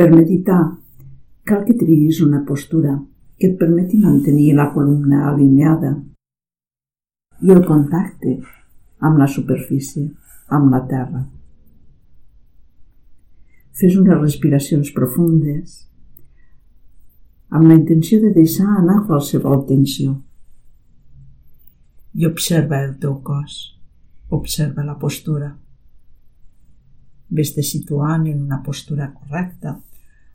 Per meditar, cal que triguis una postura que et permeti mantenir la columna alineada i el contacte amb la superfície, amb la terra. Fes unes respiracions profundes amb la intenció de deixar anar qualsevol tensió. I observa el teu cos, observa la postura. Ves-te situant en una postura correcta,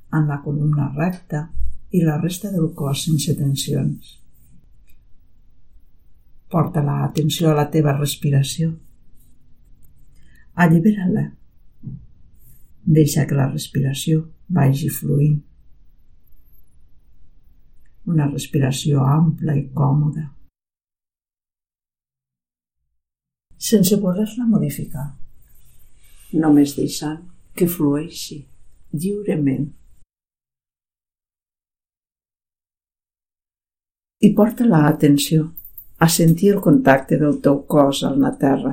amb la columna recta i la resta del cos sense tensions. Porta l'atenció a la teva respiració. Allibera-la. Deixa que la respiració vagi fluint. Una respiració ampla i còmoda. Sense voler-la modificar només deixant que flueixi lliurement. I porta la atenció a sentir el contacte del teu cos amb la terra.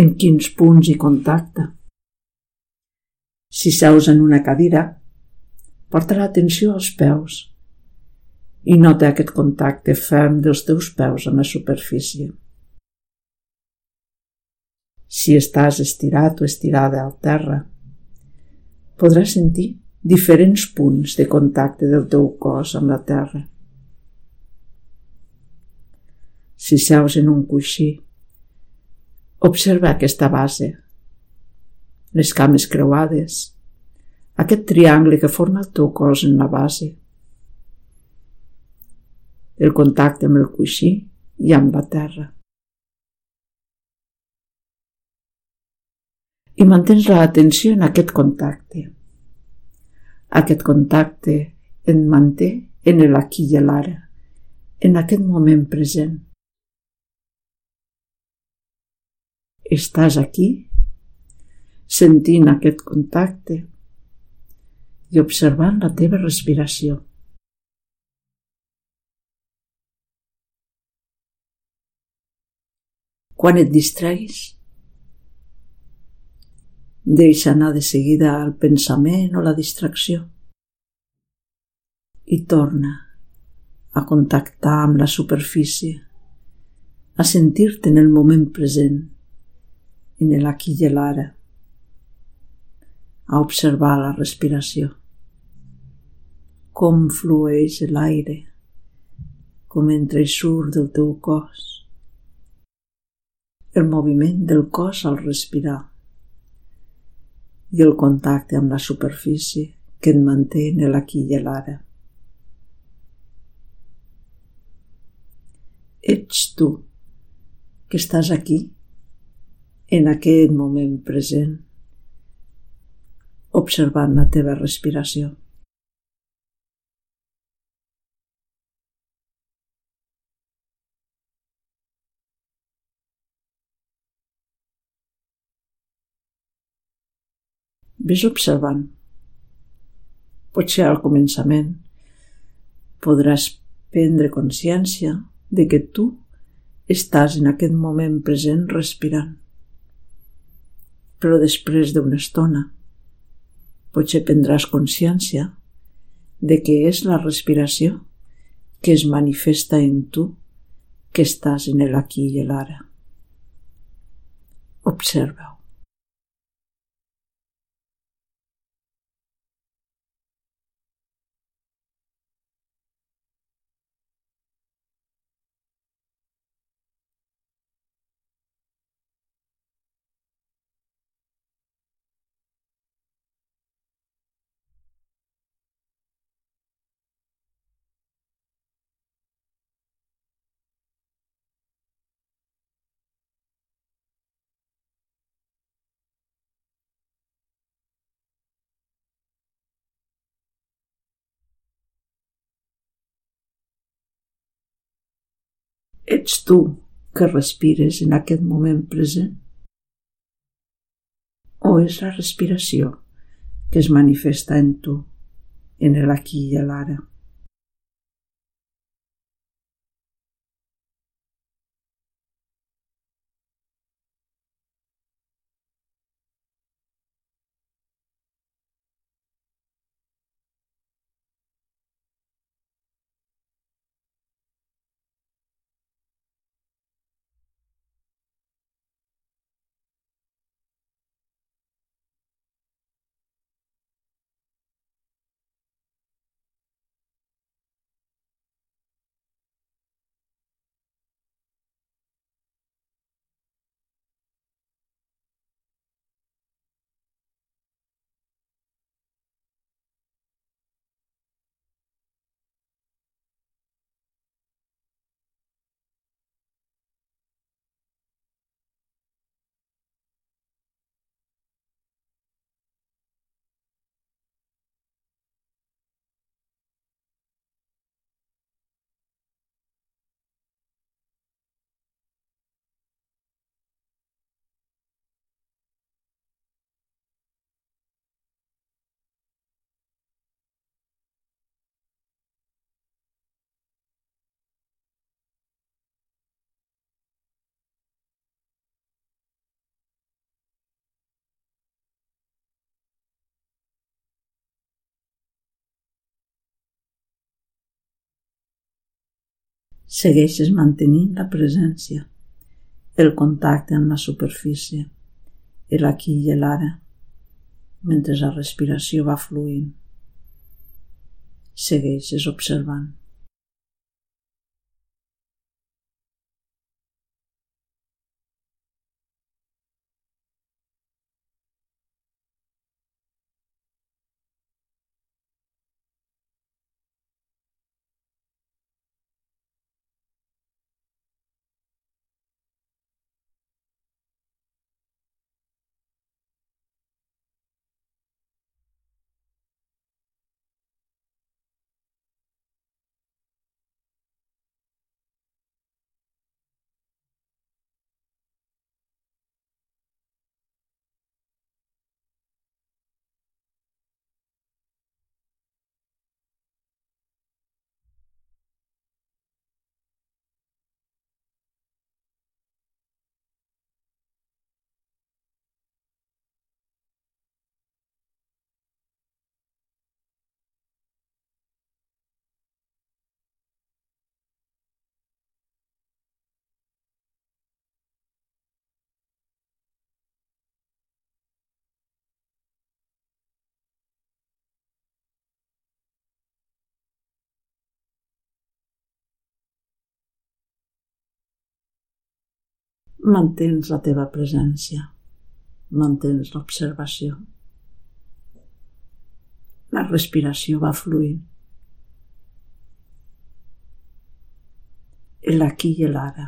En quins punts hi contacta? Si seus en una cadira, porta l'atenció als peus i nota aquest contacte ferm dels teus peus amb la superfície. Si estàs estirat o estirada al terra, podràs sentir diferents punts de contacte del teu cos amb la terra. Si seus en un coixí, observa aquesta base, les cames creuades, aquest triangle que forma el teu cos en la base, el contacte amb el coixí i amb la terra. i mantens l'atenció en aquest contacte. Aquest contacte et manté en l'aquí i l'ara, en aquest moment present. Estàs aquí, sentint aquest contacte i observant la teva respiració. Quan et distreguis, Deixa anar de seguida el pensament o la distracció. I torna a contactar amb la superfície, a sentir-te en el moment present, en l'aquí i l'ara, a observar la respiració, com flueix l'aire, com entra i surt del teu cos, el moviment del cos al respirar, i el contacte amb la superfície que et manté en l'aquí i l'ara. Ets tu que estàs aquí, en aquest moment present, observant la teva respiració. Ves observant. Potser al començament podràs prendre consciència de que tu estàs en aquest moment present respirant. Però després d'una estona potser prendràs consciència de que és la respiració que es manifesta en tu que estàs en l'aquí i l'ara. Observa-ho. Ets tu que respires en aquest moment present? O és la respiració que es manifesta en tu, en l'aquí i l'ara? Segueixes mantenint la presència, el contacte amb la superfície, l'aquí i l'ara, mentre la respiració va fluint. Segueixes observant. Mantens la teva presència, mantens l'observació. La respiració va fluint. L'aquí i l'ara.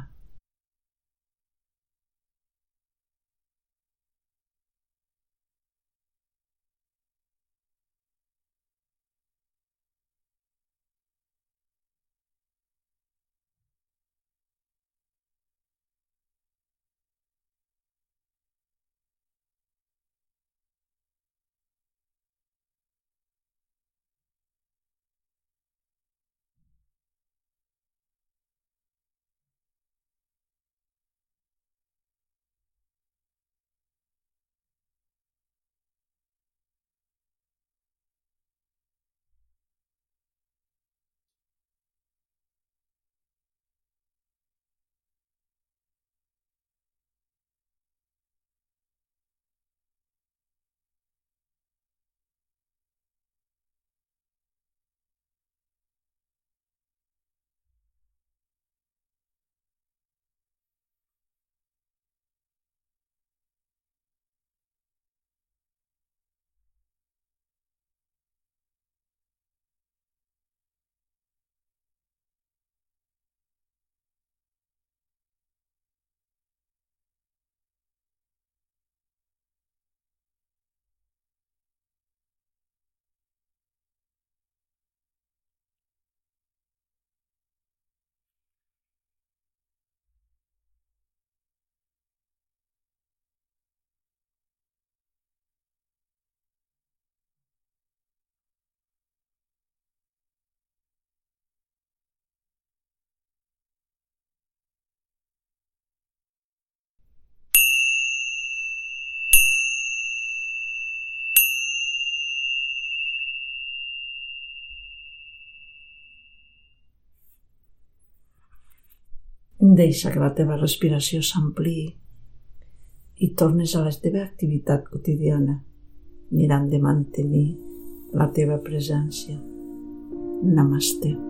Deixa que la teva respiració s'ampliï i tornes a la teva activitat quotidiana, mirant de mantenir la teva presència. Namaste.